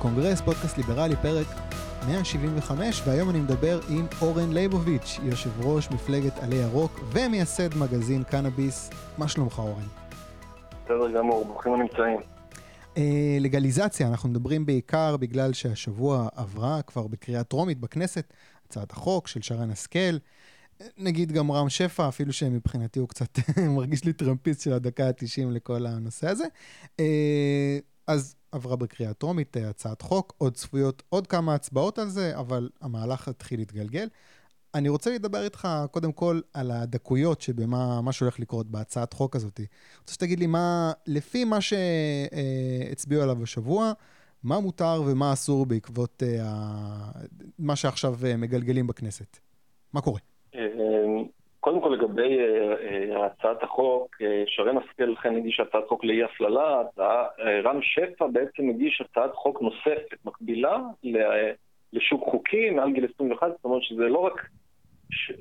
הקונגרס, פודקאסט ליברלי, פרק 175, והיום אני מדבר עם אורן ליבוביץ', יושב ראש מפלגת עלי ירוק ומייסד מגזין קנאביס. מה שלומך אורן? בסדר גמור, ברוכים הנמצאים. אה, לגליזציה, אנחנו מדברים בעיקר בגלל שהשבוע עברה כבר בקריאה טרומית בכנסת הצעת החוק של שרן השכל. נגיד גם רם שפע, אפילו שמבחינתי הוא קצת מרגיש לי טראמפיסט של הדקה ה-90 לכל הנושא הזה. אה, אז עברה בקריאה טרומית אה, הצעת חוק, עוד צפויות עוד כמה הצבעות על זה, אבל המהלך התחיל להתגלגל. אני רוצה לדבר איתך קודם כל על הדקויות שבמה שהולך לקרות בהצעת חוק הזאת. אני רוצה שתגיד לי מה, לפי מה שהצביעו עליו השבוע, מה מותר ומה אסור בעקבות uh, מה שעכשיו מגלגלים בכנסת? מה קורה? לגבי uh, הצעת החוק, uh, שרן השכל לכן הגיש הצעת חוק לאי הפללה, רם שפע בעצם הגיש הצעת חוק נוספת, מקבילה לשוק חוקי מעל גיל 21, זאת אומרת שזה לא רק,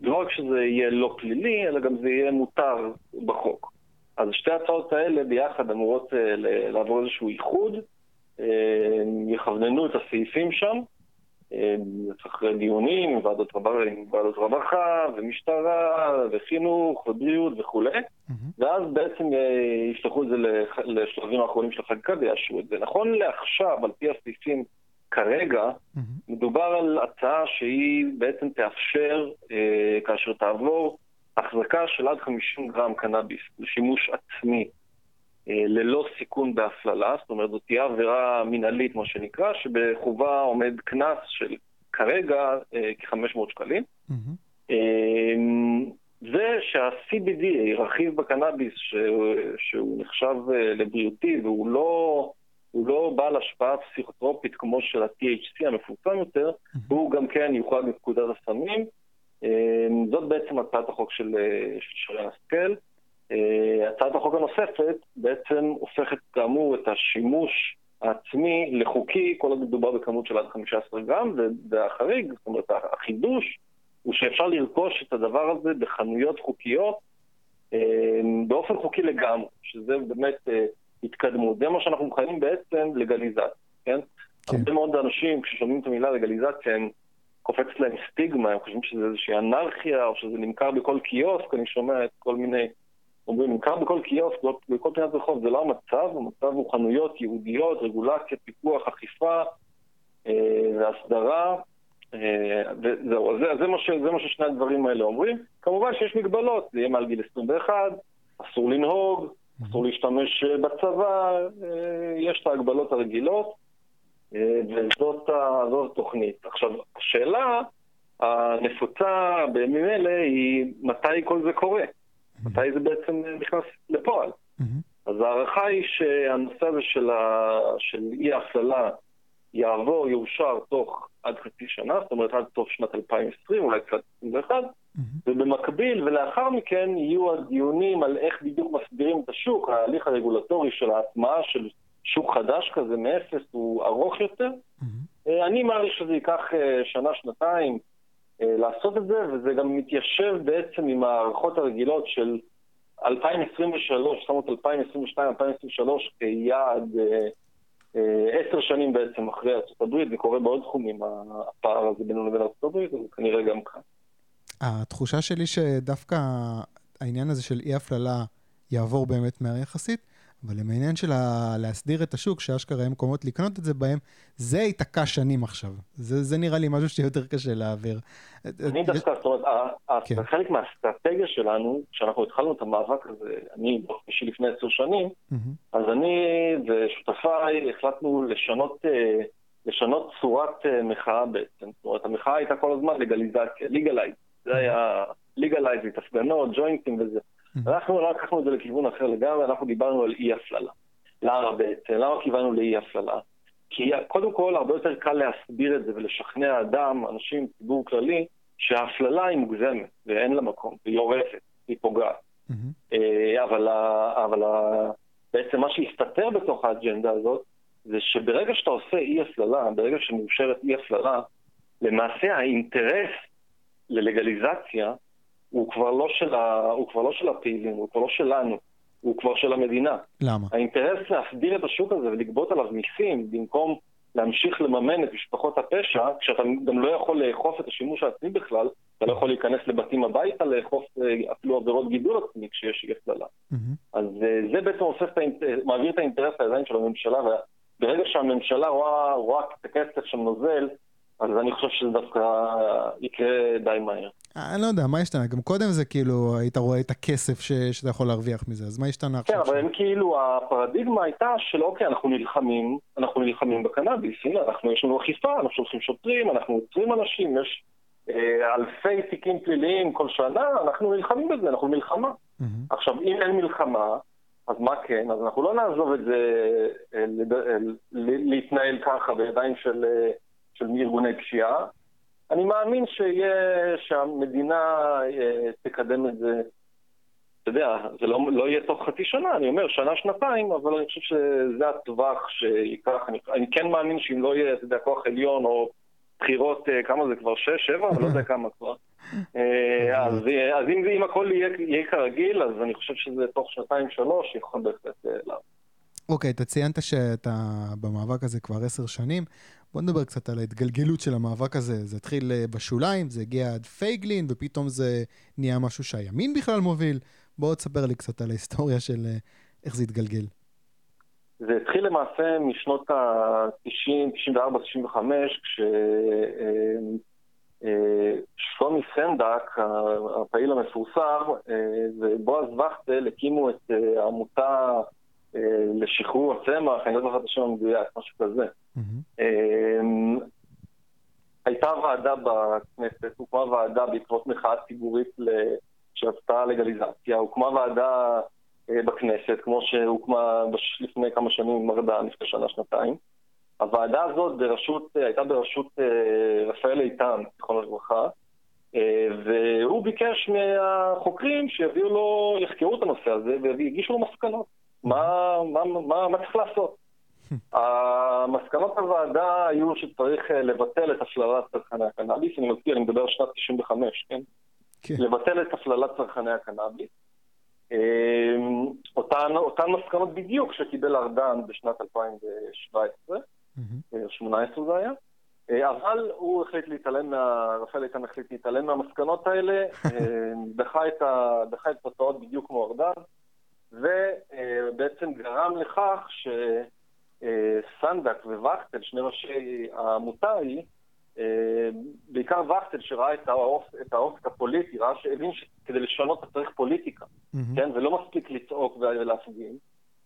לא רק שזה יהיה לא פלילי, אלא גם זה יהיה מותר בחוק. אז שתי ההצעות האלה ביחד אמורות לעבור איזשהו איחוד, יכווננו את הסעיפים שם. אחרי דיונים עם ועדות, עם ועדות רווחה ומשטרה וחינוך ובריאות וכולי, mm-hmm. ואז בעצם אה, יפתחו את זה לשלבים האחרונים של החקיקה ויאשרו את זה. נכון לעכשיו, על פי הסעיפים כרגע, mm-hmm. מדובר על הצעה שהיא בעצם תאפשר, אה, כאשר תעבור, החזקה של עד 50 גרם קנאביס לשימוש עצמי ללא סיכון בהפללה, זאת אומרת זאת תהיה עבירה מינהלית מה שנקרא, שבחובה עומד קנס של כרגע אה, כ-500 שקלים. Mm-hmm. זה שה-CBD, רכיב בקנאביס שהוא, שהוא נחשב לבריאותי והוא לא, לא בעל השפעה פסיכוטרופית כמו של ה-THC המפורסם יותר, mm-hmm. הוא גם כן יוחרג מפקודת הסמים. זאת בעצם הצעת החוק של, של שרן השכל. אה, הצעת החוק הנוספת בעצם הופכת כאמור את השימוש העצמי לחוקי, כל עוד מדובר בכמות של עד 15 גרם, והחריג, זאת אומרת החידוש, הוא שאפשר לרכוש את הדבר הזה בחנויות חוקיות אה, באופן חוקי לגמרי, שזה באמת אה, התקדמות. זה מה שאנחנו מכנים בעצם לגליזציה, כן? כן. הרבה מאוד אנשים, כששומעים את המילה לגליזציה, הם קופצת להם סטיגמה, הם חושבים שזה איזושהי אנרכיה, או שזה נמכר בכל קיוסק, אני שומע את כל מיני אומרים, נמכר בכל קיוסק, בכל פינת רחוב, זה לא המצב, המצב הוא חנויות ייעודיות, רגולציה, פיקוח, אכיפה אה, והסדרה, אה, וזהו, זה, זה, מה ש, זה מה ששני הדברים האלה אומרים. כמובן שיש מגבלות, זה יהיה מעל גיל 21, אסור לנהוג, אסור להשתמש אה, בצבא, יש את ההגבלות הרגילות, וזאת התוכנית. עכשיו, השאלה הנפוצה בימים אלה היא מתי כל זה קורה. מתי זה בעצם נכנס לפועל. אז ההערכה היא שהנושא הזה של, ה... של אי ההפללה יעבור, יאושר תוך עד חצי שנה, זאת אומרת עד סוף שנת 2020, אולי קצת 21, ובמקביל ולאחר מכן יהיו הדיונים על איך בדיוק מסבירים את השוק, ההליך הרגולטורי של ההטמעה של שוק חדש כזה מאפס הוא ארוך יותר. אני מעריך שזה ייקח אה, שנה, שנתיים. אה, לעשות את זה, וזה גם מתיישב בעצם עם ההערכות הרגילות של 2023, זאת אומרת 2022-2023 כיעד אה, אה, עשר שנים בעצם אחרי ארה"ב, זה קורה בעוד תחומים, הפער הזה בינינו לבין ארה"ב, זה כנראה גם כאן. התחושה שלי שדווקא העניין הזה של אי הפללה יעבור באמת מהר יחסית, אבל עם העניין של להסדיר את השוק, שאשכרה יהיה מקומות לקנות את זה בהם, זה ייתקע שנים עכשיו. זה, זה נראה לי משהו שיותר קשה להעביר. אני דווקא, זאת אומרת, כן. חלק מהאסטרטגיה שלנו, כשאנחנו התחלנו את המאבק הזה, אני באופן אישי לפני עשר שנים, אז אני ושותפיי החלטנו לשנות, אה, לשנות צורת אה, מחאה בעצם. זאת אומרת, המחאה הייתה כל הזמן לגליזציה, ליגלייז. זה היה ליגלייז, הפגנות, ג'וינטים וזה. אנחנו לא לקחנו את זה לכיוון אחר לגמרי, אנחנו דיברנו על אי הפללה. למה בעצם? למה כיוונו לאי הפללה? כי קודם כל, הרבה יותר קל להסביר את זה ולשכנע אדם, אנשים, ציבור כללי, שההפללה היא מוגזמת ואין לה מקום, והיא הורסת, היא פוגעת. Mm-hmm. אבל, אבל בעצם מה שהסתתר בתוך האג'נדה הזאת, זה שברגע שאתה עושה אי הפללה, ברגע שמאושרת אי הפללה, למעשה האינטרס ללגליזציה הוא כבר לא של, ה... הוא כבר לא של הפעילים, הוא כבר לא שלנו, הוא כבר של המדינה. למה? האינטרס להסדיר את השוק הזה ולגבות עליו מיסים במקום להמשיך לממן את משפחות הפשע, כשאתה גם לא יכול לאכוף את השימוש העצמי בכלל, אתה לא יכול להיכנס לבתים הביתה, לאכוף אה, אפילו עבירות גידול עצמי כשיש אי הפללה. Mm-hmm. אז אה, זה בעצם הופך, מעביר את האינטרס לידיים של הממשלה, וברגע שהממשלה רואה, רואה את הכסף שם נוזל, אז אני חושב שזה דווקא יקרה די מהר. אני לא יודע, מה השתנה? גם קודם זה כאילו, היית רואה את הכסף ש... שאתה יכול להרוויח מזה, אז מה השתנה עכשיו? כן, אבל הם כאילו, הפרדיגמה הייתה של אוקיי, אנחנו נלחמים, אנחנו נלחמים בקנאביס, הנה, אנחנו, יש לנו אכיפה, אנחנו שולחים שוטרים, אנחנו עוצרים אנשים, יש אה, אלפי תיקים פליליים כל שנה, אנחנו נלחמים בזה, אנחנו מלחמה. Mm-hmm. עכשיו, אם אין מלחמה, אז מה כן? אז אנחנו לא נעזוב את זה אה, אה, להתנהל ככה בידיים של... אה, של ארגוני פשיעה. אני מאמין שיהיה, שהמדינה אה, תקדם את זה, אתה יודע, זה לא, לא יהיה תוך חצי שנה, אני אומר שנה, שנתיים, אבל אני חושב שזה הטווח שייקח. אני, אני כן מאמין שאם לא יהיה, אתה יודע, כוח עליון או בחירות, אה, כמה זה כבר? שש, שבע? אני לא יודע כמה כבר. אה, אז, אז אם, אם הכל יהיה, יהיה כרגיל, אז אני חושב שזה תוך שנתיים, שלוש, יכול בהחלט לעבור. אוקיי, אתה ציינת שאתה במאבק הזה כבר עשר שנים. בוא נדבר קצת על ההתגלגלות של המאבק הזה. זה התחיל אה, בשוליים, זה הגיע עד פייגלין, ופתאום זה נהיה משהו שהימין בכלל מוביל. בוא תספר לי קצת על ההיסטוריה של אה, איך זה התגלגל. זה התחיל למעשה משנות ה-90, 94, 95, כששלומי סנדק, הפעיל המפורסם, ובועז וכטל הקימו את העמותה לשחרור הצמח, אני לא זוכר את השם המדויק, משהו כזה. אמ, הייתה ועדה בכנסת, הוקמה ועדה בעקבות מחאה ציבורית שעשתה לגליזציה, הוקמה ועדה אה, בכנסת, כמו שהוקמה לפני כמה שנים עם ארדן, לפני שנה-שנתיים. הוועדה הזאת בראשות, אה, הייתה בראשות אה, רפאל איתן, זיכרונו לברכה, והוא ביקש מהחוקרים שיביאו לו, יחקרו את הנושא הזה ויגישו לו מסקנות. מה, מה, מה, מה צריך לעשות? המסקנות הוועדה היו שצריך אה, לבטל את הפללת צרכני הקנאביס, אני מזכיר, אני מדבר על שנת 95, כן? כן. לבטל את הפללת צרכני הקנאביס. אמ, אותן, אותן מסקנות בדיוק שקיבל ארדן בשנת 2017, 2018 זה היה, אה, אבל הוא החליט להתעלם, מה... רפאל איתן החליט להתעלם מהמסקנות האלה, אה. דחה את התוצאות בדיוק כמו ארדן, ובעצם גרם לכך ש... אה, סנדק ווכטל, שני ראשי העמותה היא, אה, בעיקר וכטל שראה את האופק, את האופק הפוליטי, ראה שהבין שכדי לשנות אתה צריך פוליטיקה, mm-hmm. כן? ולא מספיק לצעוק ולהפגין.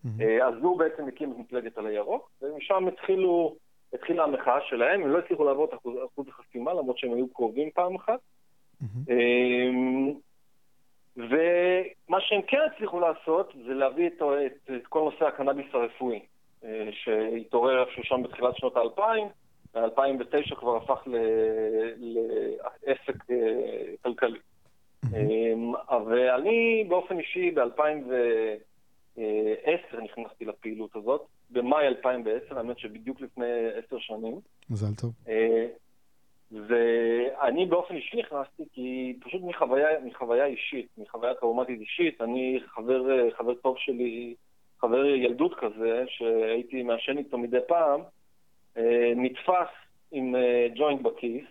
Mm-hmm. אז הוא בעצם הקים את מפלגת על הירוק, ומשם התחילו, התחילה המחאה שלהם, הם לא הצליחו לעבור את אחוז, אחוז החסימה, למרות שהם היו קרובים פעם אחת. Mm-hmm. ומה שהם כן הצליחו לעשות זה להביא את, את, את כל נושא הקנאביס הרפואי. אה, שהתעורר איפשהו שם בתחילת שנות האלפיים, ב-2009 כבר הפך לעסק אה, כלכלי. ואני באופן אישי ב-2010 נכנסתי לפעילות הזאת, במאי 2010, האמת שבדיוק לפני עשר שנים. מזל טוב. ואני באופן אישי נכנסתי כי פשוט מחוויה, מחוויה אישית, מחוויה טראומטית אישית, אני חבר, חבר טוב שלי חבר ילדות כזה, שהייתי מעשן איתו מדי פעם, אה, נתפס עם אה, ג'וינט בכיס.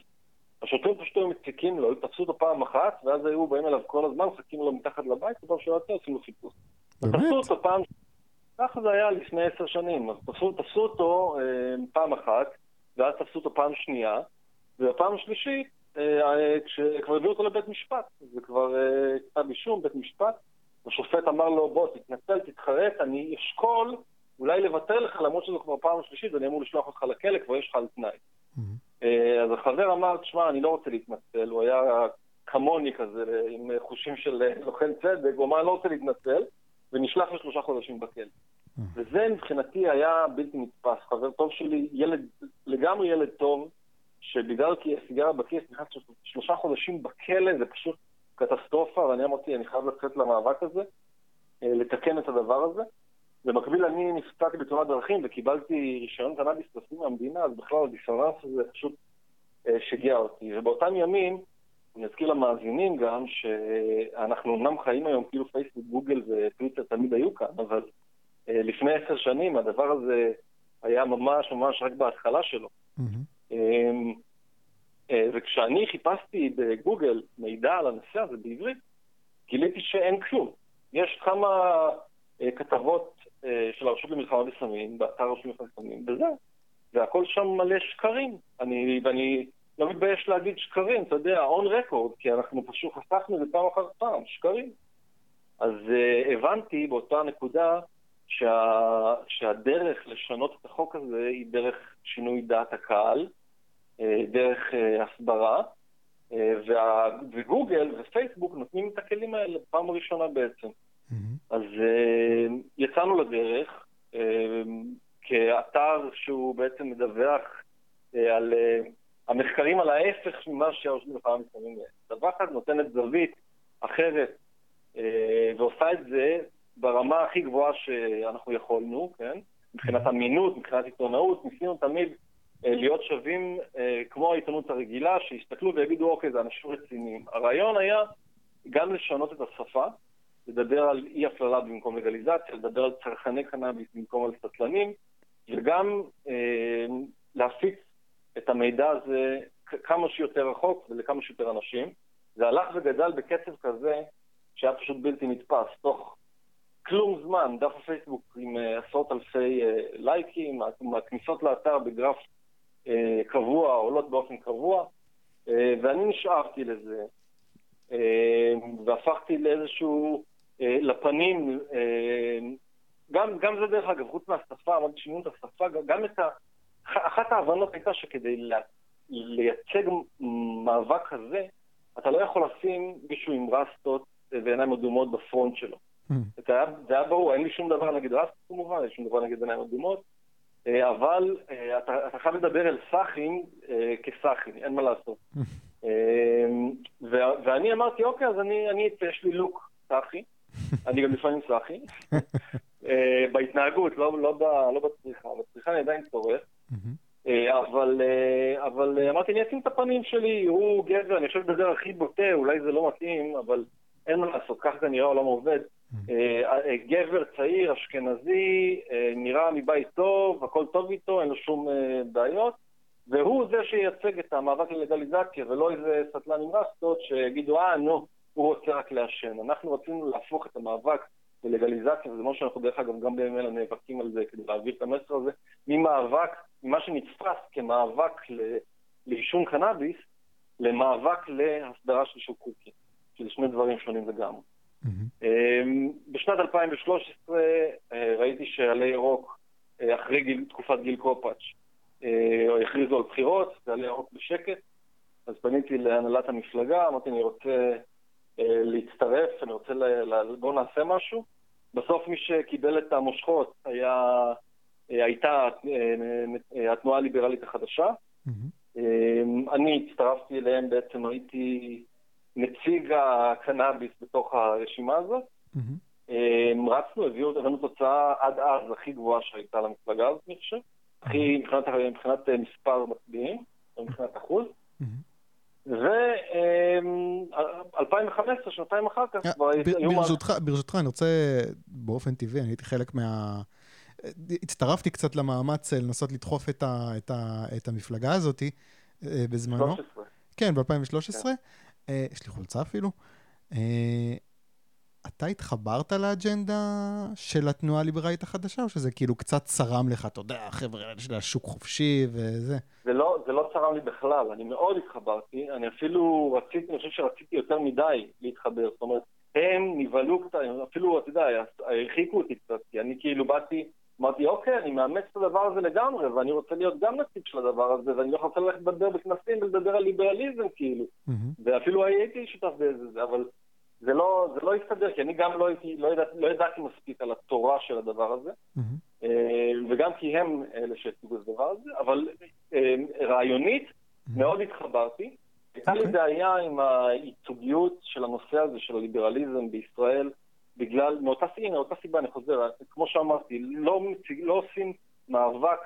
השוטרים פשוט היו מציקים לו, תפסו אותו פעם אחת, ואז היו באים אליו כל הזמן, מחכים לו מתחת לבית, ופעם שהוא יוצא עושים לו חיפוש. תפסו אותו פעם, ככה זה היה לפני עשר שנים, אז תפסו, תפסו אותו אה, פעם אחת, ואז תפסו אותו פעם שנייה, ובפעם השלישית, כשכבר הביאו אותו לבית משפט, זה כבר כתב אישום, בית משפט, השופט אמר לו, בוא, תתנצל, תתחרט, אני אשקול אולי לוותר לך, למרות שזו כבר פעם שלישית ואני אמור לשלוח אותך לכלא, כבר יש לך על תנאי. Mm-hmm. אז החבר אמר, תשמע, אני לא רוצה להתנצל, הוא היה כמוני כזה, עם חושים של אה, לוחם צדק, הוא אמר, אני לא רוצה להתנצל, ונשלח לשלושה חודשים בכלא. Mm-hmm. וזה מבחינתי היה בלתי נתפס. חבר טוב שלי, ילד, לגמרי ילד טוב, שבגלל כי הסיגריה בכיס נכנס שלושה חודשים בכלא, זה פשוט קטסטרופה, ואני אמרתי, אני חייב לצאת למאבק הזה, אה, לתקן את הדבר הזה. במקביל אני נפצעתי בתאונת דרכים וקיבלתי רישיון קנאביס לשים מהמדינה, אז בכלל הדיסוננס הזה פשוט אה, שיגע אותי. ובאותם ימים, אני אזכיר למאזינים גם, שאנחנו אמנם חיים היום כאילו פייסבוק, גוגל וטוויטר תמיד היו כאן, אבל אה, לפני עשר שנים הדבר הזה היה ממש ממש רק בהתחלה שלו. מהמם. אה, וכשאני חיפשתי בגוגל מידע על הנושא הזה בעברית, גיליתי שאין כלום. יש כמה אה, כתבות אה, של הרשות למלחמה בסמים, באתר הרשות למלחמה בסמים, וזה, והכל שם מלא שקרים. אני, ואני לא מתבייש להגיד שקרים, אתה יודע, on record, כי אנחנו פשוט חסכנו את זה פעם אחר פעם, שקרים. אז הבנתי באותה נקודה שה, שהדרך לשנות את החוק הזה היא דרך שינוי דעת הקהל, דרך אה, הסברה, אה, וה, וגוגל ופייסבוק נותנים את הכלים האלה פעם ראשונה בעצם. מהמם. אז אה, יצאנו לדרך אה, כאתר שהוא בעצם מדווח אה, על אה, המחקרים על ההפך ממה שהרשות למלחמה בסמים מדווחת, נותנת זווית אחרת אה, ועושה את זה ברמה הכי גבוהה שאנחנו יכולנו, כן? מבחינת אמינות, מבחינת עיתונאות, ניסינו תמיד אה, להיות שווים אה, כמו העיתונות הרגילה, שיסתכלו ויגידו, אוקיי, זה אנשים רציניים. הרעיון היה גם לשנות את השפה, לדבר על אי הפללה במקום לגליזציה, לדבר על צרכני קנאביס במקום על סטלנים, וגם אה, להפיץ את המידע הזה כמה שיותר רחוק ולכמה שיותר אנשים. זה הלך וגדל בקצב כזה שהיה פשוט בלתי נתפס. תוך כלום זמן, דף הפייסבוק עם אה, עשרות אלפי אה, לייקים, הכניסות לאתר בגרף אה, קבוע, עולות באופן קבוע, אה, ואני נשארתי לזה, אה, והפכתי לאיזשהו, אה, לפנים, אה, גם, גם זה דרך אגב, חוץ מהשפה, אמרתי שינו את השפה, גם, את ה... אח- אחת ההבנות הייתה שכדי לה, לייצג מאבק כזה, אתה לא יכול לשים מישהו עם רסטות ועיניים אדומות בפרונט שלו. מהמם. זה היה, ברור, אין לי שום דבר נגד רסטות כמובן, אין לי שום דבר נגד עיניים אדומות, אה, אבל אה, אתה, אתה חייב לדבר אל סאחים אה, כסאחים, אין מה לעשות. אה, ואני אמרתי, אוקיי, אז אני, אני יש לי לוק סאחי, אני גם לפעמים סאחי, אה, בהתנהגות, לא, לא, לא בצריכה, בצריכה אני עדיין צורך. אה, אבל, אה, אבל אה, אמרתי, אני אשים את הפנים שלי, הוא גבר, אני חושב לדבר הכי בוטה, אולי זה לא מתאים, אבל אין מה לעשות, כך זה נראה העולם עובד. אה, אה, גבר צעיר, אשכנזי, אה, נראה מבית טוב, הכל טוב איתו, אין לו שום בעיות, והוא זה שייצג את המאבק ללגליזציה, ולא איזה סטלן עם רסטות שיגידו, אה, נו, הוא רוצה רק לעשן. אנחנו רצינו להפוך את המאבק ללגליזציה, וזה משהו שאנחנו דרך אגב גם בימים אלה נאבקים על זה כדי להעביר את המסר הזה, ממאבק, ממה שנתפס כמאבק לעישון קנאביס, למאבק להסדרה של שוק חוקי, שזה שני דברים שונים לגמרי. אמ, בשנת 2013 אה, ראיתי שעלי ירוק, אה, אחרי גיל, תקופת גיל קופאץ', אה, הכריזו על בחירות, ועלי ירוק בשקט, אז פניתי להנהלת המפלגה, אמרתי, אני רוצה להצטרף, אני רוצה, ל... בואו נעשה משהו. בסוף מי שקיבל את המושכות היה, הייתה התנועה הליברלית החדשה. אמ, אני הצטרפתי אליהם, בעצם הייתי נציג הקנאביס בתוך הרשימה הזאת. אמ, רצנו, הביאו, הבאנו תוצאה עד אז הכי גבוהה שהייתה למפלגה הזאת, אני חושב. הכי, מבחינת, מבחינת אה, מספר מצביעים, או מבחינת אחוז. מהמם. ו-2015, שנתיים אחר כך, אה, כבר היו... ברשותך, אני רוצה, באופן טבעי, אני הייתי חלק מה... הצטרפתי קצת למאמץ לנסות לדחוף את, ה, את, ה, את המפלגה הזאת אה, בזמנו. 13. כן, ב-2013. אה, יש לי חולצה אפילו. אה, אתה התחברת לאג'נדה של התנועה הליברלית החדשה, או שזה כאילו קצת צרם לך, אתה יודע, חבר'ה, של השוק חופשי וזה? זה לא, זה לא צרם לי בכלל, אני מאוד התחברתי, אני אפילו רציתי, אני חושב שרציתי יותר מדי להתחבר, זאת אומרת, הם נבהלו קצת, אפילו, אתה יודע, הרחיקו אותי קצת, כי אני כאילו באתי, אמרתי, אוקיי, אני מאמץ את הדבר הזה לגמרי, ואני רוצה להיות גם נציג של הדבר הזה, ואני לא רוצה ללכת לדבר בכנסים ולדבר על ליברליזם, כאילו, מהמם. ואפילו הייתי שותף באיזה, אבל זה לא, זה לא הסתדר, כי אני גם לא, הייתי, לא, ידע, לא ידעתי מספיק על התורה של הדבר הזה. אה, וגם כי הם אלה שהציגו את הדבר הזה, אבל אה, רעיונית מאוד התחברתי. הייתה לי אוקיי. בעיה עם הייצוגיות של הנושא הזה של הליברליזם בישראל, בגלל, מאותה סיבה, מאותה סיבה אני חוזר, כמו שאמרתי, לא, לא עושים מאבק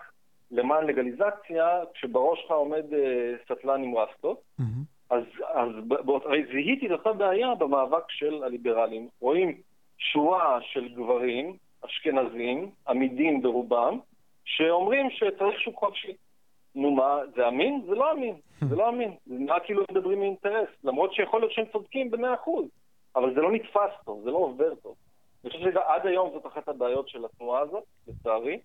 למען לגליזציה כשבראש שלך עומד אה, סטלן עם רסטות. מהמם. אז, אז הרי זיהיתי את אותה בעיה במאבק של הליברלים. רואים שורה של גברים אשכנזים, עמידים ברובם, שאומרים שצריך שוק חופשי. נו מה, זה אמין? זה לא אמין, זה לא אמין. זה נראה כאילו מדברים מאינטרס, למרות שיכול להיות שהם צודקים במאה אחוז, אבל זה לא נתפס טוב, זה לא עובר טוב. אני חושב שעד היום זאת אחת הבעיות של התנועה הזאת, לצערי.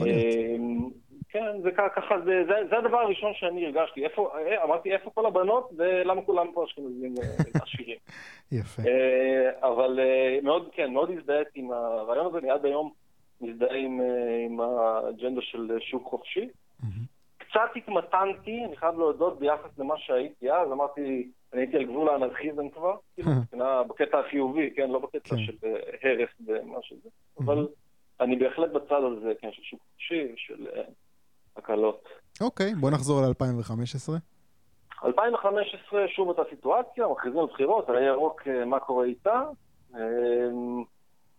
אמ, כן, זה ככה, זה, זה, זה הדבר הראשון שאני הרגשתי. איפה, אה, אמרתי, איפה כל הבנות ולמה כולם פה אשכנזים אה, עשירים. יפה. אה, אבל מאוד, כן, מאוד הזדהיתי עם הרעיון הזה, אני עד היום מזדהה עם, עם האג'נדה של שוק חופשי. קצת התמתנתי, אני חייב להודות, ביחס למה שהייתי אז, אמרתי, אני הייתי על גבול האנרכיזם כבר, כאילו, בקטע החיובי, כן, לא בקטע כן. של הרס ומה שזה, אבל אני בהחלט בצד הזה, כן, של שוק חופשי, של הקלות. אוקיי, בוא נחזור ל-2015. 2015, שוב אותה סיטואציה, מכריזים על בחירות, על הירוק, אה, מה קורה איתה. אמ,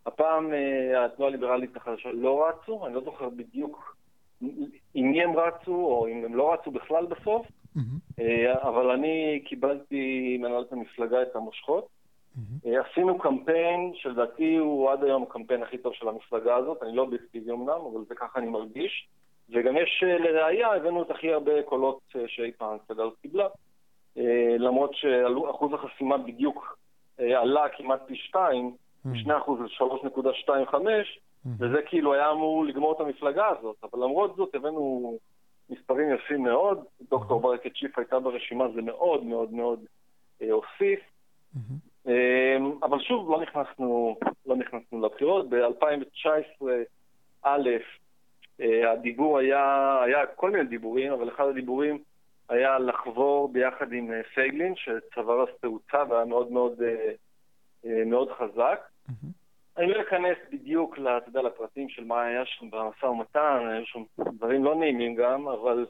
הפעם אה, התנועה הליברלית החדשה לא רצו, אני לא זוכר בדיוק מי הם רצו, או אם הם לא רצו בכלל בסוף, אה, אבל אני קיבלתי מנהלת המפלגה את המושכות. עשינו קמפיין שלדעתי הוא עד היום הקמפיין הכי טוב של המפלגה הזאת, אני לא אובייקטיבי אמנם, אבל זה ככה אני מרגיש. וגם יש, אה, לראייה, הבאנו את הכי הרבה קולות אה, שאי פעם סגל קיבלה, אה, למרות שאחוז החסימה בדיוק עלה כמעט פי שתיים, מ-2% ל-3.25, וזה כאילו היה אמור לגמור את המפלגה הזאת, אבל למרות זאת הבאנו מספרים יפים מאוד, דוקטור ברקת שיף הייתה ברשימה, זה מאוד מאוד מאוד הוסיף. אבל שוב, לא נכנסנו, לא נכנסנו לבחירות. ב-2019, א', אה, הדיבור היה, היה כל מיני דיבורים, אבל אחד הדיבורים היה לחבור ביחד עם אה, פייגלין, שצבר אז תאוצה והיה מאוד מאוד, אה, מאוד חזק. Mm-hmm. אני לא אכנס בדיוק, אתה יודע, לפרטים של מה היה שם במשא ומתן, היו שם דברים לא נעימים גם, אבל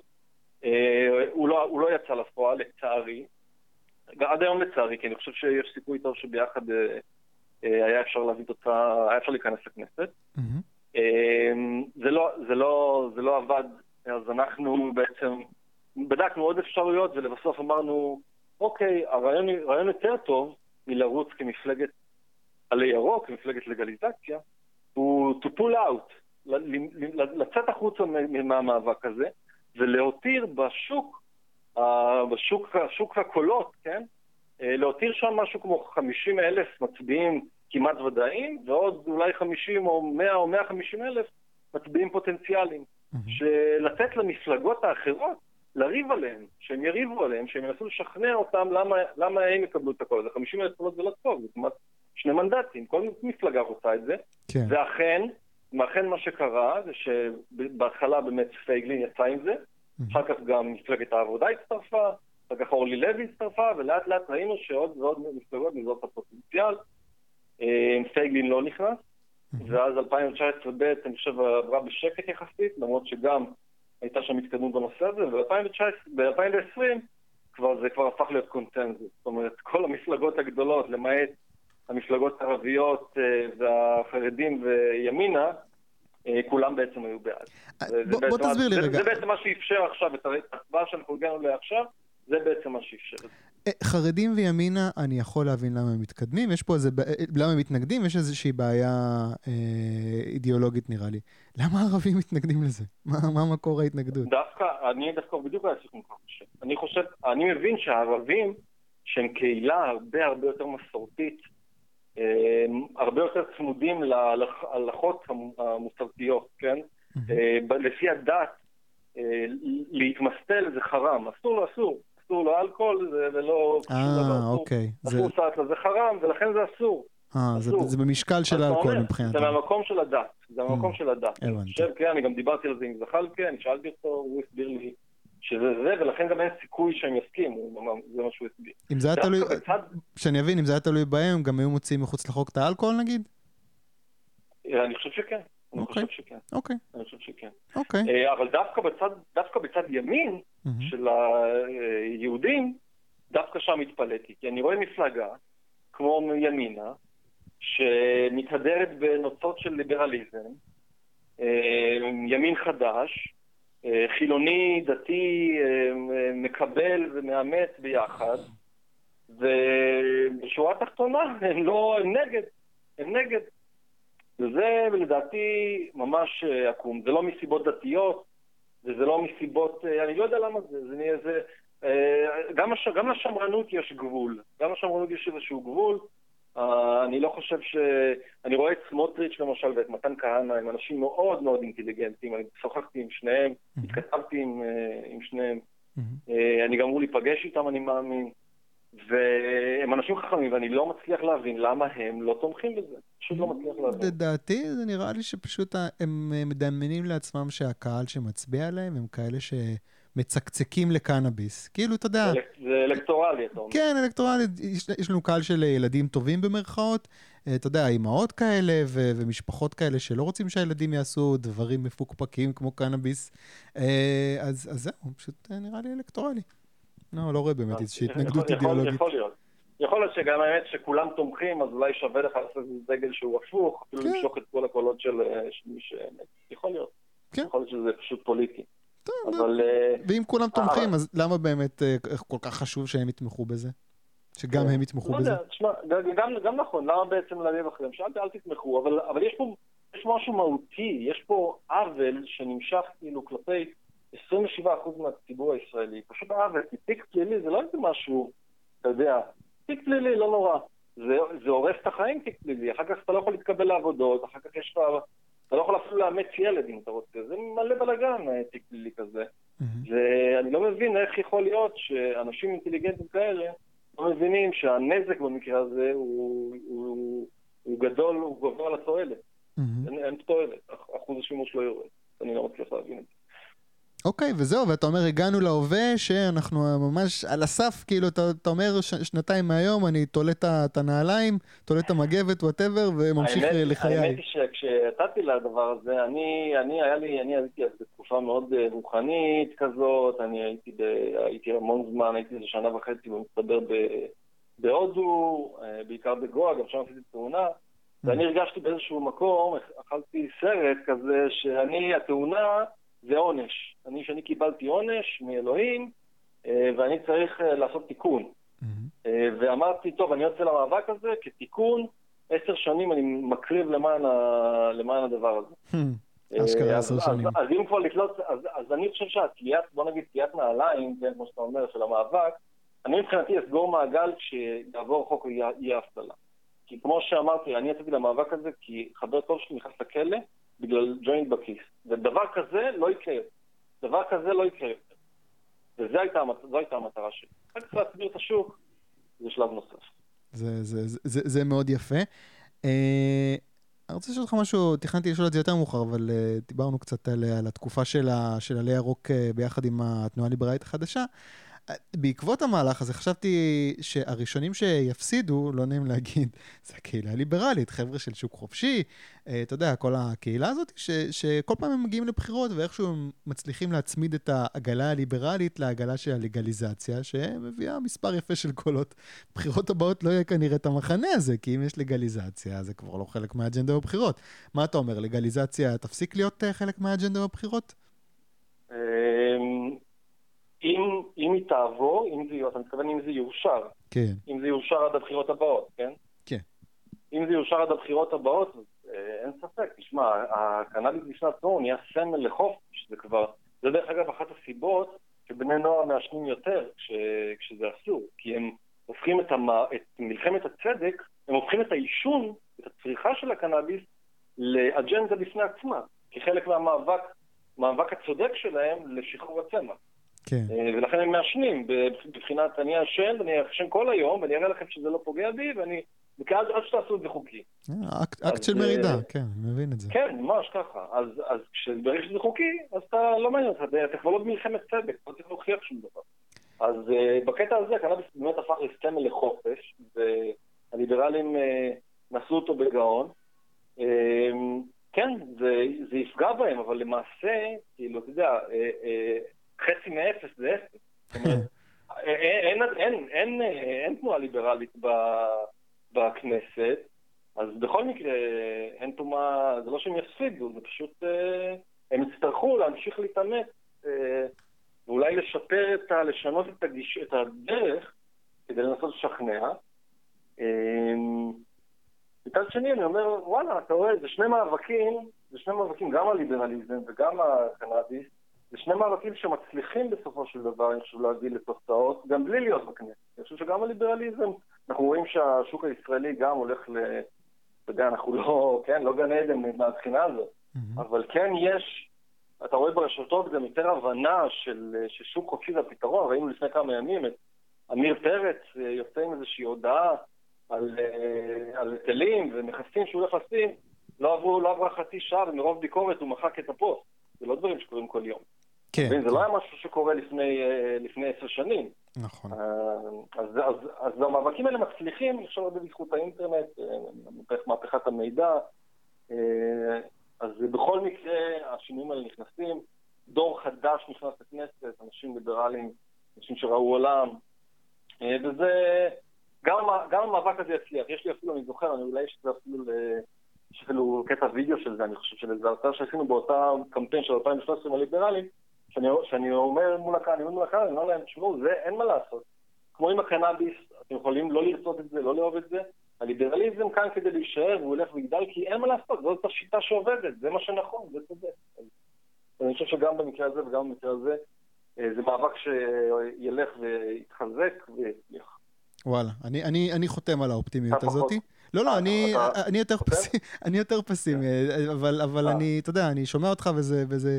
אה, הוא, לא, הוא לא יצא לפועל, לצערי. עד היום לצערי, כי אני חושב שיש סיכוי טוב שביחד אה, היה אפשר להביא תוצאה, היה אפשר להיכנס לכנסת. Mm-hmm. אמ, זה לא, זה, לא, זה לא עבד, אז אנחנו בעצם בדקנו עוד אפשרויות ולבסוף אמרנו, אוקיי, הרעיון, הרעיון יותר טוב מלרוץ כמפלגת עלי ירוק, כמפלגת לגליזציה, הוא to pull out, לצאת החוצה מהמאבק הזה ולהותיר בשוק, בשוק, בשוק הקולות, כן? אה, להותיר שם משהו כמו 50 אלף מצביעים כמעט ודאיים, ועוד אולי 50 או 100 או 150 אלף מצביעים פוטנציאליים. Mm-hmm. שלתת למפלגות האחרות לריב עליהם, שהם יריבו עליהם, שהם ינסו לשכנע אותם למה, למה הם יקבלו את הקול הזה. 50 אלף קולות זה לא טוב, זה כמעט שני מנדטים, כל מפלגה רוצה את זה. כן. ואכן, ואכן מה שקרה זה שבהתחלה באמת פייגלין יצא עם זה, mm-hmm. אחר כך גם מפלגת העבודה הצטרפה, אחר כך אורלי לוי הצטרפה, ולאט לאט ראינו שעוד ועוד מפלגות מזאת הפוטנציאל. אה, פייגלין לא נכנס, ואז 2019 ב' אני חושב עברה בשקט יחסית, למרות שגם הייתה שם התקדמות בנושא הזה, וב-2020 כבר זה כבר הפך להיות קונצנזוס. זאת אומרת, כל המפלגות הגדולות, למעט המפלגות הערביות אה, והחרדים וימינה, אה, כולם בעצם היו בעד. בוא, בוא תסביר לי רגע. זה בעצם מה שאפשר עכשיו, את ההצבעה שאנחנו הגענו אליה עכשיו, זה בעצם מה שאפשר זה. אה, חרדים וימינה, אני יכול להבין למה הם מתקדמים, יש פה איזה, אה, למה הם מתנגדים, יש איזושהי בעיה אה, אידיאולוגית נראה לי. למה הערבים מתנגדים לזה? מה, מה מקור ההתנגדות? דווקא, אני דווקא בדיוק היה סיכום ככה חושב. אני חושב, אני מבין שהערבים, שהם קהילה הרבה הרבה יותר מסורתית, אה, הרבה יותר צמודים להלכות המוסרתיות, כן? אה, לפי הדת, אה, להתמסטל זה חרם, אסור, אסור. אסור לו אלכוהול שום דבר. אה, אוקיי. אסור סטלה זה חרם, ולכן זה אסור. אה, זה, זה במשקל של האלכוהול מבחינתו. זה מהמקום של הדת. זה מהמקום mm, של הדת. הבנתי. חושב, כן, אני גם דיברתי על זה עם זחאלקה, אני שאלתי אותו, הוא הסביר לי שזה זה, ולכן גם אין סיכוי שהם יסכימו, זה מה שהוא הסביר. אם זה היה תלוי, שאני אבין, אם זה היה תלוי בהם, גם היו מוציאים מחוץ לחוק את האלכוהול נגיד? אני חושב שכן. אני אוקיי. חושב שכן. אוקיי. אני חושב שכן. אוקיי. אה, אבל דווקא בצד, דווקא בצד ימין של היהודים, דווקא שם התפלאתי. כי אני רואה מפלגה, כמו ימינה, שמתהדרת בנוצות של ליברליזם, אה, ימין חדש, אה, חילוני, דתי, מקבל ומאמץ ביחד, ובשורה התחתונה הם לא, הם נגד, הם נגד. וזה לדעתי ממש אה, עקום. זה לא מסיבות דתיות, וזה לא מסיבות, אה, אני לא יודע למה זה, זה נהיה זה... גם, הש, גם לשמרנות יש גבול, גם לשמרנות יש איזשהו גבול. Uh, אני לא חושב ש... אני רואה את סמוטריץ' למשל ואת מתן כהנא, הם אנשים מאוד מאוד אינטליגנטים, אני שוחחתי עם שניהם, mm-hmm. התכתבתי עם, uh, עם שניהם, mm-hmm. uh, אני גם אמור להיפגש איתם, אני מאמין. והם אנשים חכמים, ואני לא מצליח להבין למה הם לא תומכים בזה. פשוט לא מצליח להבין. לדעתי, זה נראה לי שפשוט הם מדמיינים לעצמם שהקהל שמצביע עליהם הם כאלה שמצקצקים לקנאביס. כאילו, אתה יודע... זה אלקטורלי, אתה אומר. כן, אלקטורלי. יש, יש לנו קהל של ילדים טובים במרכאות. אתה יודע, אימהות כאלה ו- ומשפחות כאלה שלא רוצים שהילדים יעשו דברים מפוקפקים כמו קנאביס. אה, אז, אז זהו, פשוט נראה לי אלקטורלי. לא, לא רואה באמת איזושהי התנגדות אידיאולוגית. יכול להיות. יכול להיות שגם האמת שכולם תומכים, אז אולי שווה לך לעשות דגל שהוא הפוך, אפילו כן. למשוך את כל הקולות של מי ש... יכול להיות. כן. יכול להיות שזה פשוט פוליטי. אבל... אה, ואם כולם תומכים, אז למה באמת אה, כל כך חשוב שהם יתמכו בזה? שגם הם יתמכו לא בזה? לא יודע, תשמע, גם נכון, למה בעצם להניב אחריהם? שאלתי, אל תתמכו, אבל יש פה יש משהו מהותי, יש פה עוול שנמשך כאילו כלפי 27% מהציבור הישראלי, פשוט עוול, כי תיק פלילי זה לא איזה משהו, אתה יודע, תיק פלילי לא נורא. זה, זה הורס את החיים תיק פלילי, אחר כך אתה לא יכול להתקבל לעבודות, אחר כך יש לך, אתה לא יכול אפילו לאמץ ילד אם אתה רוצה, זה מלא בלאגן אה, תיק פלילי כזה. ואני לא מבין איך יכול להיות שאנשים אינטליגנטים כאלה לא מבינים שהנזק במקרה הזה הוא, הוא, הוא גדול, הוא גבוה על התועלת. אין, אין תועלת, אחוז השימוש לא יורד. אני לא מצליח להבין את זה. אוקיי, וזהו, ואתה אומר, הגענו להווה, שאנחנו ממש על הסף, כאילו, אתה, אתה אומר, ש, שנתיים מהיום, אני תולה את הנעליים, תולה את המגבת, וואטאבר, וממשיך האמת, לחיי. האמת היא שכשיצאתי לדבר הזה, אני, אני, היה לי, אני הייתי אז בתקופה מאוד אה, רוחנית כזאת, אני הייתי, ב, הייתי המון זמן, הייתי איזה שנה וחצי במצטבר בהודו, אה, בעיקר בגואה, גם שם עשיתי תאונה. ואני הרגשתי באיזשהו מקום, אכלתי סרט כזה, שאני, התאונה זה עונש. אני, שאני קיבלתי עונש מאלוהים, אה, ואני צריך אה, לעשות תיקון. Mm-hmm. ואמרתי, טוב, אני יוצא למאבק הזה כתיקון, עשר שנים אני מקריב למען, ה... למען הדבר הזה. Hmm. אשכרה עשר שנים. אז, אז אם כבר לקלוט, אז, אז אני חושב שהתליית, בוא נגיד, תליית נעליים, כן, כמו שאתה אומר, של המאבק, אני מבחינתי אסגור מעגל כשיעבור חוק אי ההפללה. כי כמו שאמרתי, אני יצאתי למאבק הזה כי חבר טוב שלי נכנס לכלא בגלל ג'וינט בכיס. ודבר כזה לא יקרה. דבר כזה לא יקרה. וזו הייתה, הייתה המטרה שלי. רק צריך להסביר את השוק, זה שלב נוסף. זה, זה, זה, זה, זה מאוד יפה. Uh, אני רוצה לשאול אותך משהו, תכננתי לשאול את זה יותר מאוחר, אבל uh, דיברנו קצת על, על התקופה של, עלי ירוק uh, ביחד עם התנועה הליברלית החדשה. בעקבות המהלך הזה חשבתי שהראשונים שיפסידו, לא נעים להגיד, זה הקהילה הליברלית, חבר'ה של שוק חופשי, אה, אתה יודע, כל הקהילה הזאת, ש, שכל פעם הם מגיעים לבחירות ואיכשהו הם מצליחים להצמיד את העגלה הליברלית לעגלה של הלגליזציה, שמביאה מספר יפה של קולות. בחירות הבאות לא יהיה כנראה את המחנה הזה, כי אם יש לגליזציה, זה כבר לא חלק מהאג'נדה בבחירות. מה אתה אומר, לגליזציה תפסיק להיות אה, חלק מהאג'נדה בבחירות? אם, אם היא תעבור, אם זה, אתה מתכוון אם זה יאושר. כן. אם זה יאושר עד הבחירות הבאות, כן? כן. אם זה יאושר עד הבחירות הבאות, אה, אין ספק. תשמע, הקנאביס בפני עצמו נהיה סמל לחופש, זה כבר... זה דרך אגב אחת הסיבות שבני נוער מעשנים יותר כש, כשזה אסור, כי הם הופכים את, המ, את מלחמת הצדק, הם הופכים את העישון, את הצריכה של הקנאביס, לאג'נדה בפני עצמה, כחלק מהמאבק, מאבק הצודק שלהם לשחרור הצמח. כן. אה, ולכן הם מעשנים, בבחינת אני אעשן, ואני אעשן כל היום, ואני אראה לכם שזה לא פוגע בי, ואני... וכאז עד שתעשו את זה חוקי. אה, אקט של מרידה, אה, כן, אני מבין את זה. כן, ממש ככה. אז, אז ברגע שזה חוקי, אז אתה לא מעניין אותך, אתה כבר לא במלחמת צדק, לא צריך להוכיח שום דבר. אז בקטע הזה הקנאביס באמת הפך לסמל לחופש, והליברלים נשאו אותו בגאון. כן, זה יפגע בהם, אבל למעשה, כאילו, אתה יודע, חצי מאפס זה אפס. אין, אין, אין, אין תנועה ליברלית בכנסת, אז בכל מקרה, אין פה מה, זה לא שהם יפסידו, זה פשוט, אה, הם יצטרכו להמשיך להתאמץ, אה, ואולי לשפר את ה... לשנות את, הגיש, את הדרך כדי לנסות לשכנע. אה, מצד שני אני אומר, וואלה, אתה רואה, זה שני מאבקים, זה שני מאבקים, גם הליברליזם וגם הקנאביס, זה שני מאבקים שמצליחים בסופו של דבר, אני חושב, להביא לתוצאות, גם בלי להיות בכנסת. אני חושב שגם הליברליזם, אנחנו רואים שהשוק הישראלי גם הולך ל... אתה יודע, אנחנו לא, כן, לא גן עדן מהבחינה הזאת, mm-hmm. אבל כן יש, אתה רואה ברשתות גם יותר הבנה של ששוק חופשי זה הפתרון, ראינו לפני כמה ימים את עמיר פרץ אה, יוצא עם איזושהי הודעה על, אה, על היטלים ומכסים שהוא הולך לשים, לא, לא עברה חצי שעה ומרוב ביקורת הוא מחק את הפוסט. זה לא דברים שקורים כל יום. כן. זה לא היה משהו שקורה לפני, אה, לפני עשר שנים. נכון. אז, אז, אז המאבקים האלה מצליחים, עכשיו הרבה בזכות האינטרנט, מהפכת המידע. אז בכל מקרה השינויים האלה נכנסים. דור חדש נכנס לכנסת, אנשים ליברליים, אנשים שראו עולם, אה, וזה, גם, גם המאבק הזה יצליח. יש לי אפילו, אני זוכר, אני אולי יש לזה אפילו, יש אפילו קטע וידאו של זה, אני חושב, של איזה הרצאה שעשינו באותה קמפיין של 2013 עם הליברלים, שאני, שאני אומר מול הקהל, אני אומר מול הקהל, אני אומר להם, תשמעו, זה אין מה לעשות. כמו עם הקנאביס, אתם יכולים לא לרצות את זה, לא לאהוב את זה. הליברליזם כאן כדי להישאר, והוא הולך ויגדל, כי אין מה לעשות, זאת השיטה שעובדת, זה מה שנכון, זה צודק. אני חושב שגם במקרה הזה וגם במקרה הזה, אה, זה מאבק שילך ויתחזק ויצליח. וואלה, אני, אני, אני חותם על האופטימיות הזאת. לא, לא, אני, אני, יותר פסימי, אני יותר פסימי, אבל, אבל אה. אני, אתה יודע, אני שומע אותך וזה, וזה,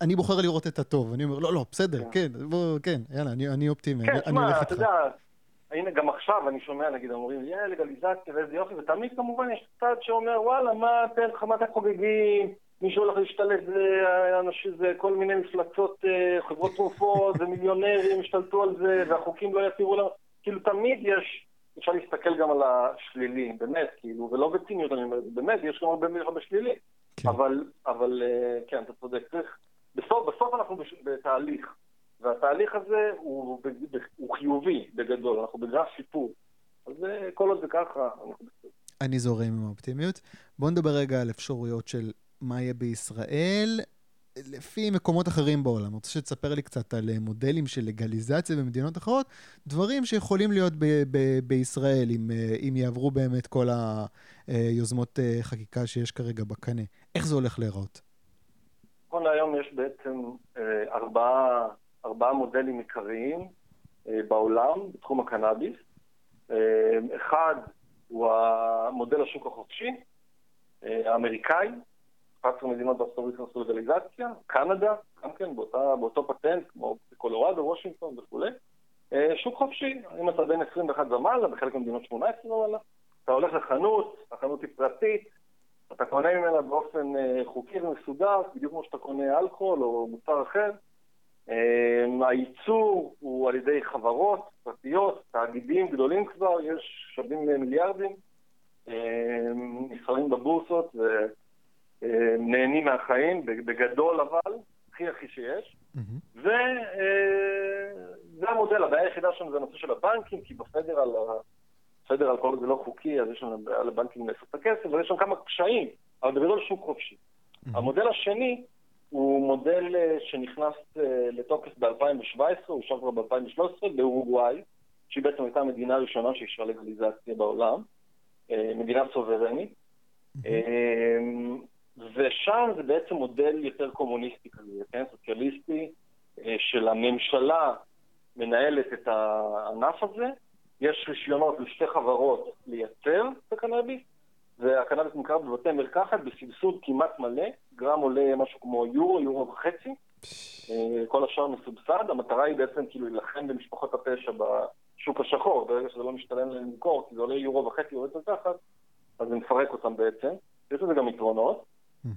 אני בוחר לראות את הטוב, אני אומר, לא, לא, בסדר, כן, כן בוא, כן, יאללה, אני, אני אופטימי, כן, אני הולך איתך. אתה יודע, הנה, גם עכשיו אני שומע, נגיד, אומרים, יהיה לגליזציה ואיזה יופי, ותמיד כמובן יש צד שאומר, וואלה, מה אתם, מה אתם חוגגים? מי שהולך להשתלט זה אנשים, זה כל מיני מפלצות, אה, חברות תרופות, ומיליונרים השתלטו על זה, והחוקים לא יתירו לנו. כאילו תמיד יש, אפשר להסתכל גם על השלילי, באמת, כאילו, ולא בציניות, אני אומר, באמת, יש גם הרבה הרבה שלילי. כן. אבל, אבל, אה, כן, אתה צודק, צריך, בסוף, בסוף אנחנו בש, בתהליך, והתהליך הזה הוא, הוא חיובי בגדול, אנחנו בגרף שיפור. אז אה, כל עוד זה ככה, אנחנו בסדר. אני זורם עם האופטימיות. בואו נדבר רגע על אפשרויות של מה יהיה בישראל, לפי מקומות אחרים בעולם. אני רוצה שתספר לי קצת על אה, מודלים של לגליזציה במדינות אחרות, דברים שיכולים להיות ב- ב- בישראל, אם, אה, אם יעברו באמת כל היוזמות אה, חקיקה שיש כרגע בקנה. איך זה הולך להיראות? נכון להיום יש בעצם ארבעה, ארבעה מודלים עיקריים בעולם בתחום הקנאביס. אחד הוא המודל השוק החופשי, האמריקאי, 11 מדינות בארצות הברית נכנסו לגליזציה, קנדה, גם כן באותה, באותו פטנט, כמו בקולורדו, וושינגטון וכולי. אה, שוק חופשי, אם אתה בין 21 ומעלה, בחלק מהמדינות 18 ומעלה, אתה הולך לחנות, החנות היא פרטית, אתה קונה ממנה באופן אה, חוקי ומסודר, בדיוק כמו שאתה קונה אלכוהול או מוצר אחר. אה, הייצור הוא על ידי חברות פרטיות, תאגידים גדולים כבר, יש שווים מיליארדים, נסחרים בבורסות, אה, נהנים מהחיים, בגדול אבל, הכי הכי שיש. וזה אה, המודל, הבעיה היחידה שלנו זה הנושא של הבנקים, כי בפדרל, הפדרל כל זה לא חוקי, אז יש לנו בעיה לבנקים לאסוף את הכסף, ויש שם כמה קשיים, אבל בגדול שוק חופשי. המודל השני הוא מודל אה, שנכנס לתוקף ב-2017, הוא אושר כבר ב-2013, באורוגוואי, שהיא בעצם הייתה המדינה הראשונה שאישרה לגליזציה בעולם, מדינה סוברנית. ושם זה בעצם מודל יותר קומוניסטי כזה, כן? סוציאליסטי, אה, של הממשלה מנהלת את הענף הזה, יש רישיונות לשתי חברות לייצר את הקנאביס, והקנאביס נמכר בבתי מרקחת בסבסוד כמעט מלא, גרם עולה משהו כמו יורו, יורו וחצי, אה, כל השאר מסובסד, המטרה היא בעצם כאילו להילחם במשפחות הפשע בשוק השחור, ברגע שזה לא משתלם להם למכור, כי זה עולה יורו וחצי יותר תחת, אז זה מפרק אותם בעצם, יש לזה גם יתרונות.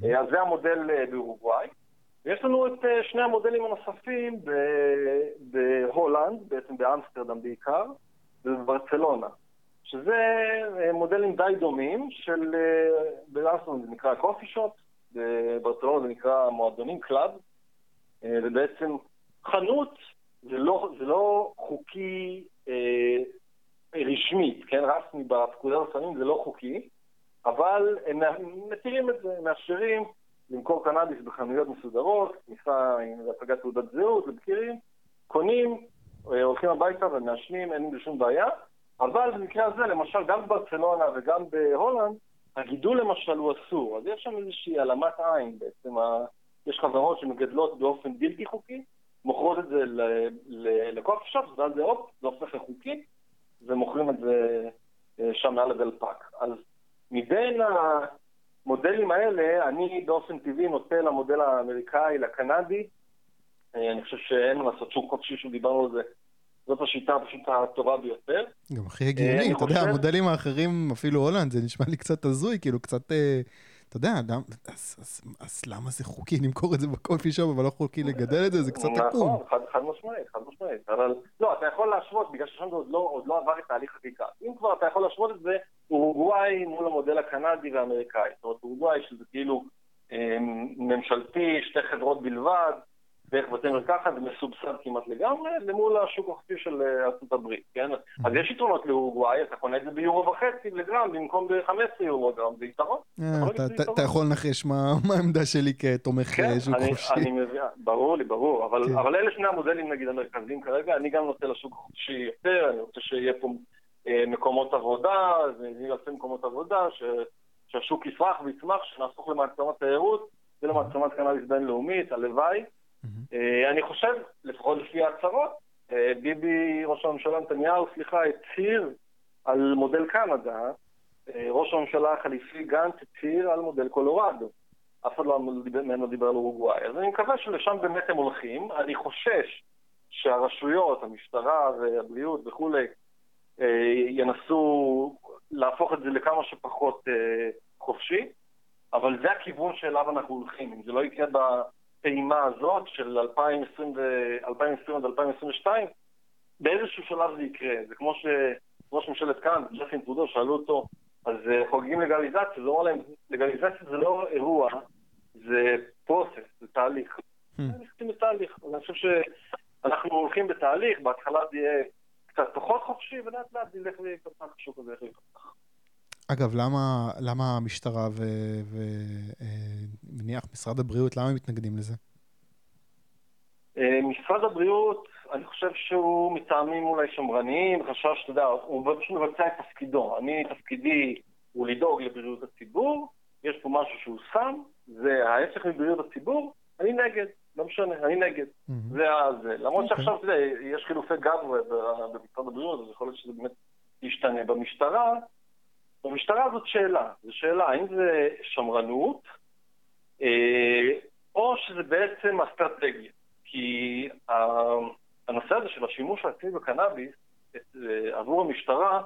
אה, אז זה המודל אה, באורוגוואי. ויש לנו את אה, שני המודלים הנוספים בהולנד, בעצם באמסטרדם בעיקר, ובברצלונה, שזה מודלים די דומים של, באמסטרדם זה נקרא coffee shop, בברצלונה זה נקרא מועדונים club, ובעצם חנות זה לא, זה לא חוקי אה, רשמית, כן, רשמי בפקודת הסמים זה לא חוקי, אבל הם מתירים את זה, מאפשרים למכור קנאביס בחנויות מסודרות, כניסה עם הצגת תעודת זהות לבגירים, קונים, אה, הולכים הביתה ומעשנים, אין זה שום בעיה, אבל במקרה הזה, למשל, גם בברצלונה וגם בהולנד, הגידול למשל הוא אסור. אז יש שם איזושהי העלמת עין בעצם. יש חברות שמגדלות באופן בלתי חוקי, מוכרות את זה לקוף שופ, ואז זה זה הופך לחוקי, ומוכרים את זה אה, שם מעל הדלפק. אז מבין המודלים האלה, אני באופן טבעי נוטה למודל האמריקאי, לקנדי. אה, אני חושב שאין מה לעשות שום חופשי שדיברנו על זה. זאת השיטה פשוט הטובה ביותר. גם הכי הגיוני, אתה יודע, המודלים האחרים, אפילו הולנד, זה נשמע לי קצת הזוי, כאילו קצת... אה, אתה יודע, אדם, אז, אז, אז למה זה חוקי למכור את זה בקולפי שופ, אבל לא חוקי לגדל את זה? זה קצת עקום. נכון, חד, חד משמעית, חד משמעית. אבל לא, אתה יכול להשוות, בגלל ששם זה עוד לא, עוד לא עבר את תהליך חקיקה. אם כבר אתה יכול להשוות את זה, אורוגוואי מול המודל הקנדי והאמריקאי. זאת אומרת, אורוגוואי שזה כאילו אה, ממשלתי, שתי חברות בלבד, דרך בתי מרקחת מסובסד כמעט לגמרי למול השוק החופשי של אה, ארצות הברית, כן? Mm-hmm. אז יש יתרונות לאורוגוואי, אתה קונה את זה ביורו וחצי לגרם במקום ב-15 יורו גרם, זה יתרון. אה, אתה יכול לנחש מה העמדה שלי כתומך כן, אה, שוק חופשי. כן, אני מבין, ברור לי, ברור, כן. אבל אלה שני המודלים נגיד המרכזיים כרגע, אני גם נוטה לשוק החופשי יותר, אני רוצה שיהיה פה מקומות עבודה, זה יהיה אלפי מקומות עבודה, שהשוק יפרח ויצמח, שנהפוך למעצמת תיירות ולמעצמת קנאביס בינלאומית, הלוואי. אה, אני חושב, לפחות לפי ההצהרות, אה, ביבי, ראש הממשלה נתניהו, סליחה, הצהיר על מודל קנדה, אה, ראש הממשלה החליפי גנץ הצהיר על מודל קולורדו. אף אחד לא ממנו דיבר על אורוגוואי. אז אני מקווה שלשם באמת הם הולכים. אני חושש שהרשויות, המשטרה והבריאות וכולי, ינסו להפוך את זה לכמה שפחות חופשי, אבל זה הכיוון שאליו אנחנו הולכים. אם זה לא יקרה הפעימה הזאת של 2020, עד 2022, באיזשהו שלב זה יקרה. זה כמו שראש ממשלת כאן, ג'סין טרודו, שאלו אותו, אז אה, חוגגים לגליזציה, זה אומר להם, לגליזציה זה לא אירוע, זה פרוסס, זה תהליך. Hmm. נכנסים בתהליך. אני חושב שאנחנו הולכים בתהליך, בהתחלה זה יהיה קצת פחות חופשי, ולאט לאט זה ילך ויפתח, השוק הזה ילך ויפתח. אגב, למה, למה המשטרה ונניח אה, משרד הבריאות, למה הם מתנגדים לזה? אה, משרד הבריאות, אני חושב שהוא מטעמים אולי שמרניים, חשב שאתה יודע, הוא פשוט מבצע את תפקידו. אני, תפקידי הוא לדאוג לבריאות הציבור, יש פה משהו שהוא שם, זה ההפך מבריאות הציבור, אני נגד, לא משנה, אני נגד. זה זה. למרות. אוקיי. שעכשיו, אתה יודע, יש חילופי גב במשרד הבריאות, אז יכול להיות שזה באמת ישתנה. במשטרה, במשטרה זאת שאלה, זו שאלה האם זה שמרנות אה, או שזה בעצם אסטרטגיה. כי הנושא הזה של השימוש העצמי בקנאביס אה, עבור המשטרה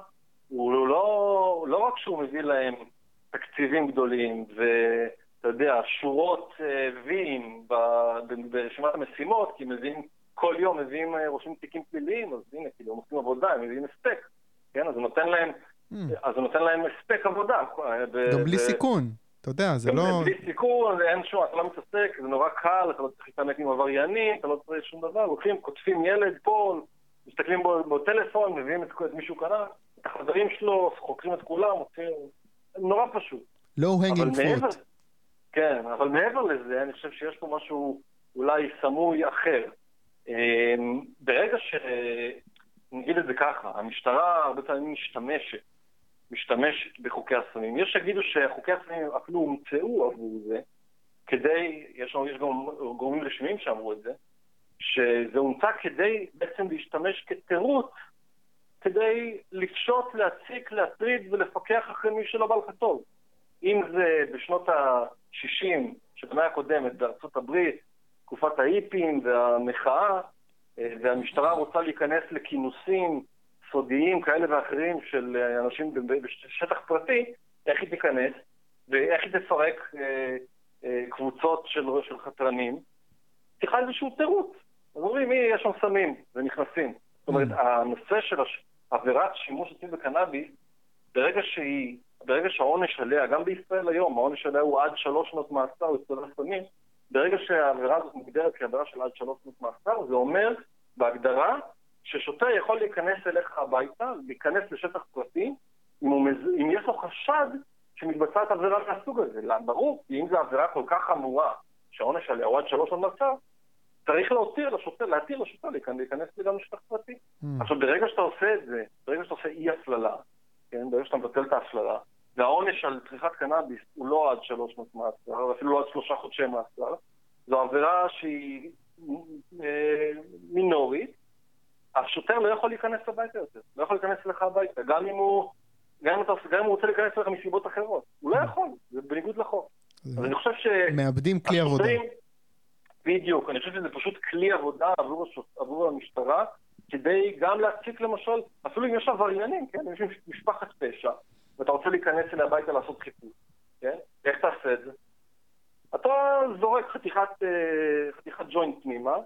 הוא לא, לא רק שהוא מביא להם תקציבים גדולים ואתה יודע, שורות אה, ויים ברשימת המשימות, כי מביאים, כל יום מביאים, רושמים תיקים פליליים, אז הנה, כאילו, הם עושים עבודה, הם מביאים הספק, כן? אז זה נותן להם Hmm. אז זה נותן להם הספק עבודה. גם בלי סיכון. אתה יודע, זה לא... בלי סיכון, אין שום, אתה לא מתעסק, זה נורא קל, אתה לא צריך להתעמק עם עבריינים, אתה לא צריך שום דבר, הולכים, קוטפים ילד פה, מסתכלים בו בטלפון, מביאים את, את מישהו קנה, את החברים שלו, חוקרים את כולם, עושים... נורא פשוט. לא הנגינג פרוט. כן, אבל מעבר לזה, אני חושב שיש פה משהו אולי סמוי אחר. אמ, ברגע ש... נגיד את זה ככה, המשטרה הרבה פעמים משתמשת משתמשת בחוקי הסמים. יש שיגידו שחוקי הסמים אפילו הומצאו עבור זה, כדי, יש, יש גם גורמים רשמיים שאמרו את זה, שזה הומצא כדי בעצם להשתמש כתירוץ כדי לפשוט, להציק, להטריד ולפקח אחרי מי שלא בא לך טוב. אם זה בשנות ה-60 של המאה הקודמת בארצות הברית, תקופת האיפים והמחאה, אה, והמשטרה רוצה להיכנס לכינוסים סודיים כאלה ואחרים של אה, אנשים בשטח פרטי, איך היא תיכנס ואיך היא תפרק אה, אה, קבוצות של, של חתרנים. צריכה איזשהו תירוץ. אז אומרים, מי, יש שם סמים, ונכנסים. זאת אומרת, mm. הנושא של הש... עבירת שימוש עצמי בקנאביס, ברגע שהיא, ברגע שהעונש עליה, גם בישראל היום, העונש עליה הוא עד שלוש שנות מאסר אצל הסמים, ברגע שהעבירה הזאת מוגדרת כעבירה של עד שלוש שנות מאסר, זה אומר בהגדרה ששוטר יכול להיכנס אליך הביתה, להיכנס לשטח פרטי, אם, מז... אם יש לו חשד שמתבצעת עבירה מהסוג הזה. ברור, כי אם זו עבירה כל כך חמורה, שהעונש עליה הוא עד שלוש שנות מאסר, צריך להותיר לשוטר, להתיר לשוטר להיכנס גם לשטח פרטי. Mm. עכשיו, ברגע שאתה עושה את זה, ברגע שאתה עושה אי הפללה, כן, ברגע שאתה מבטל את ההפללה, והעונש על צריכת קנאביס הוא לא עד שלוש שנות מאסר, ואפילו לא עד שלושה חודשי מאסר, זו עבירה שהיא אה, מינורית, השוטר לא יכול להיכנס הביתה יותר, לא יכול להיכנס אליך הביתה, גם אם הוא, גם אם, אתה, גם אם הוא רוצה להיכנס אליך מסיבות אחרות, הוא לא יכול, זה בניגוד לחוק. אז אני חושב ש... מאבדים כלי עבודה. בדיוק, אני חושב שזה פשוט כלי עבודה עבור, השוט, עבור המשטרה, כדי גם להציק למשל, אפילו אם יש עבריינים, כן? יש משפחת פשע, ואתה רוצה להיכנס אליה הביתה לעשות חיפוש, כן? איך תעשה את זה? אתה זורק חתיכת, אה, חתיכת ג'וינט פנימה,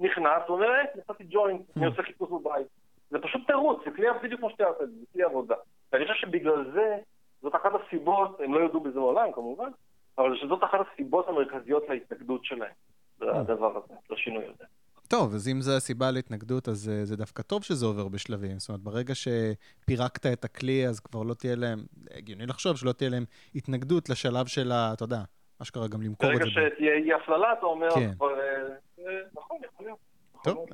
נכנס, אומר, אה, נתתי ג'וינט, אני עושה חיפוש בבית. זה פשוט תירוץ, זה כלי, בדיוק כמו שתיארת, זה כלי עבודה. ואני חושב שבגלל זה, זאת אחת הסיבות, הם לא יודו בזה מעולם כמובן, אבל שזאת אחת הסיבות המרכזיות להתנגדות שלהם, לדבר הזה, לשינוי הזה. טוב, אז אם זו הסיבה להתנגדות, אז אה, זה דווקא טוב שזה עובר בשלבים. זאת אומרת, ברגע שפירקת את הכלי, אז כבר לא תהיה להם, הגיוני לחשוב שלא תהיה להם התנגדות לשלב של ה... אתה יודע, אשכרה גם למכור את זה. ברגע שתהיה אי הפללה, אתה אומר, כן. כבר... אה, נכון, יכול להיות. טוב,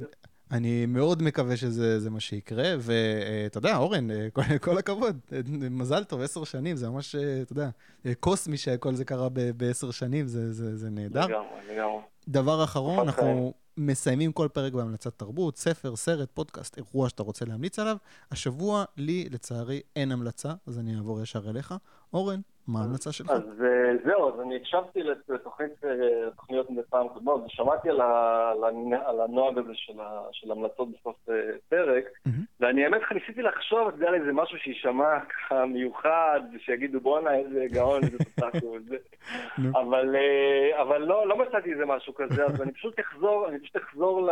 אני מאוד מקווה שזה מה שיקרה, ואתה יודע, אורן, אה, כל, כל הכבוד, מזל טוב, עשר שנים, זה ממש, אתה יודע, קוסמי שכל זה קרה בעשר שנים, זה, זה, זה נהדר. לגמרי, לגמרי. דבר אחרון, אנחנו מסיימים כל פרק בהמלצת תרבות, ספר, סרט, פודקאסט, אירוע שאתה רוצה להמליץ עליו. השבוע, לי, לצערי, אין המלצה, אז אני אעבור ישר אליך. אורן, מה ההמלצה שלך? אז אה, זהו, אז אני הקשבתי לתוכניות מדי פעם קודמות, ושמעתי על הנוהג הזה של המלצות בסוף אה, פרק, ואני האמת לך ניסיתי לחשוב, אתה יודע, על איזה משהו שיישמע ככה מיוחד, ושיגידו בואנה איזה גאון, איזה וזה, אבל לא, לא מצאתי איזה משהו כזה, אז אני פשוט אחזור, אני פשוט אחזור ל...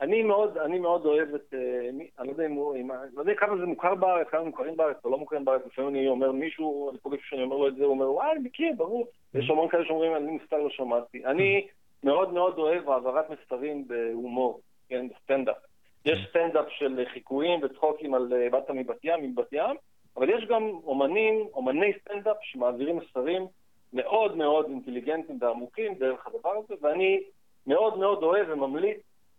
אני מאוד, אני מאוד אוהב את, אה, אני לא יודע אם הוא, לא יודע כמה זה מוכר בארץ, כמה מוכרים בארץ או לא מוכרים בארץ, לפעמים אני אומר מישהו, אני פוגש שאני אומר לו את זה, הוא אומר, וואי, אני מכיר, ברור. יש המון כאלה שאומרים, אני מסתר לא שמעתי. אני מאוד מאוד אוהב העברת מסרים בהומור, כן, בסטנדאפ. יש סטנדאפ של חיקויים וצחוקים על אה, באת מבת ים, מבת ים, אבל יש גם אומנים, אומני סטנדאפ שמעבירים מסרים מאוד מאוד אינטליגנטיים ועמוקים דרך הדבר הזה, ואני מאוד מאוד אוהב וממליץ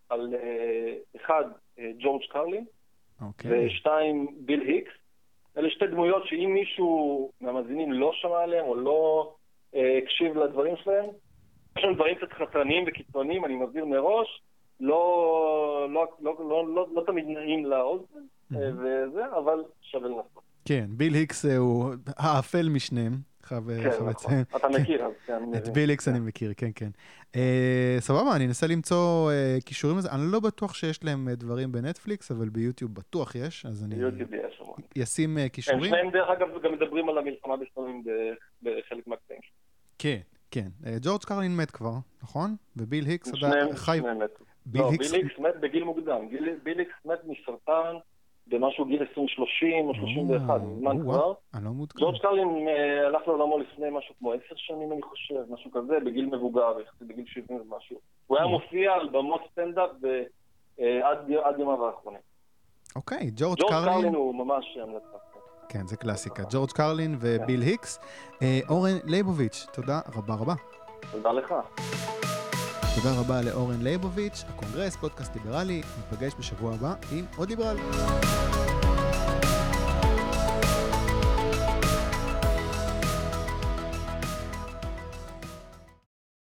על אה, אחד, אה, ג'ורג' קרלין, okay. אוקיי. ושתיים, ביל היקס. אלה שתי דמויות שאם מישהו מהמאזינים לא שמע עליהם או לא אה, הקשיב לדברים שלהם, יש לנו דברים קצת חתרניים וקיצוניים, אני מסביר מראש, לא, לא, לא, לא, לא, לא תמיד נעים לאוזן, mm-hmm. וזה, אבל שווה לנסות. כן, ביל היקס הוא האפל משניהם. חייב כן, לציין. נכון. אתה מכיר, אז כן. את ביליקס אני מכיר, כן, כן. אה, סבבה, אני אנסה למצוא אה, קישורים לזה. אני לא בטוח שיש להם אה, דברים בנטפליקס, אבל ביוטיוב בטוח יש, אז אני... ביוטיוב יש. אשים קישורים. הם שניהם, דרך אגב, גם מדברים על המלחמה בסמים בחלק מהקטעים. כן, כן. ג'ורג' קרלין מת כבר, נכון? וביל היקס עדיין חי... מתו. ביל היקס מת בגיל מוקדם. ביל היקס מת מסרטן. במשהו גיל 20-30 או 31, מזמן כבר. אני לא מעודכן. ג'ורג' קרלין אה, הלך לעולמו לפני משהו כמו 10 שנים, אני חושב, משהו כזה, בגיל מבוגר, בגיל 70 ומשהו. הוא היה מופיע על במות סטנדאפ אה, עד ימיו האחרונים. אוקיי, ג'ורג' קרלין... ג'ורג' קרלין הוא ממש המלצה. כן, זה קלאסיקה. ג'ורג' קרלין וביל היקס. אה, אורן לייבוביץ', תודה רבה רבה. תודה לך. תודה רבה לאורן לייבוביץ', הקונגרס, פודקאסט ליברלי, ניפגש בשבוע הבא עם עוד ליברל.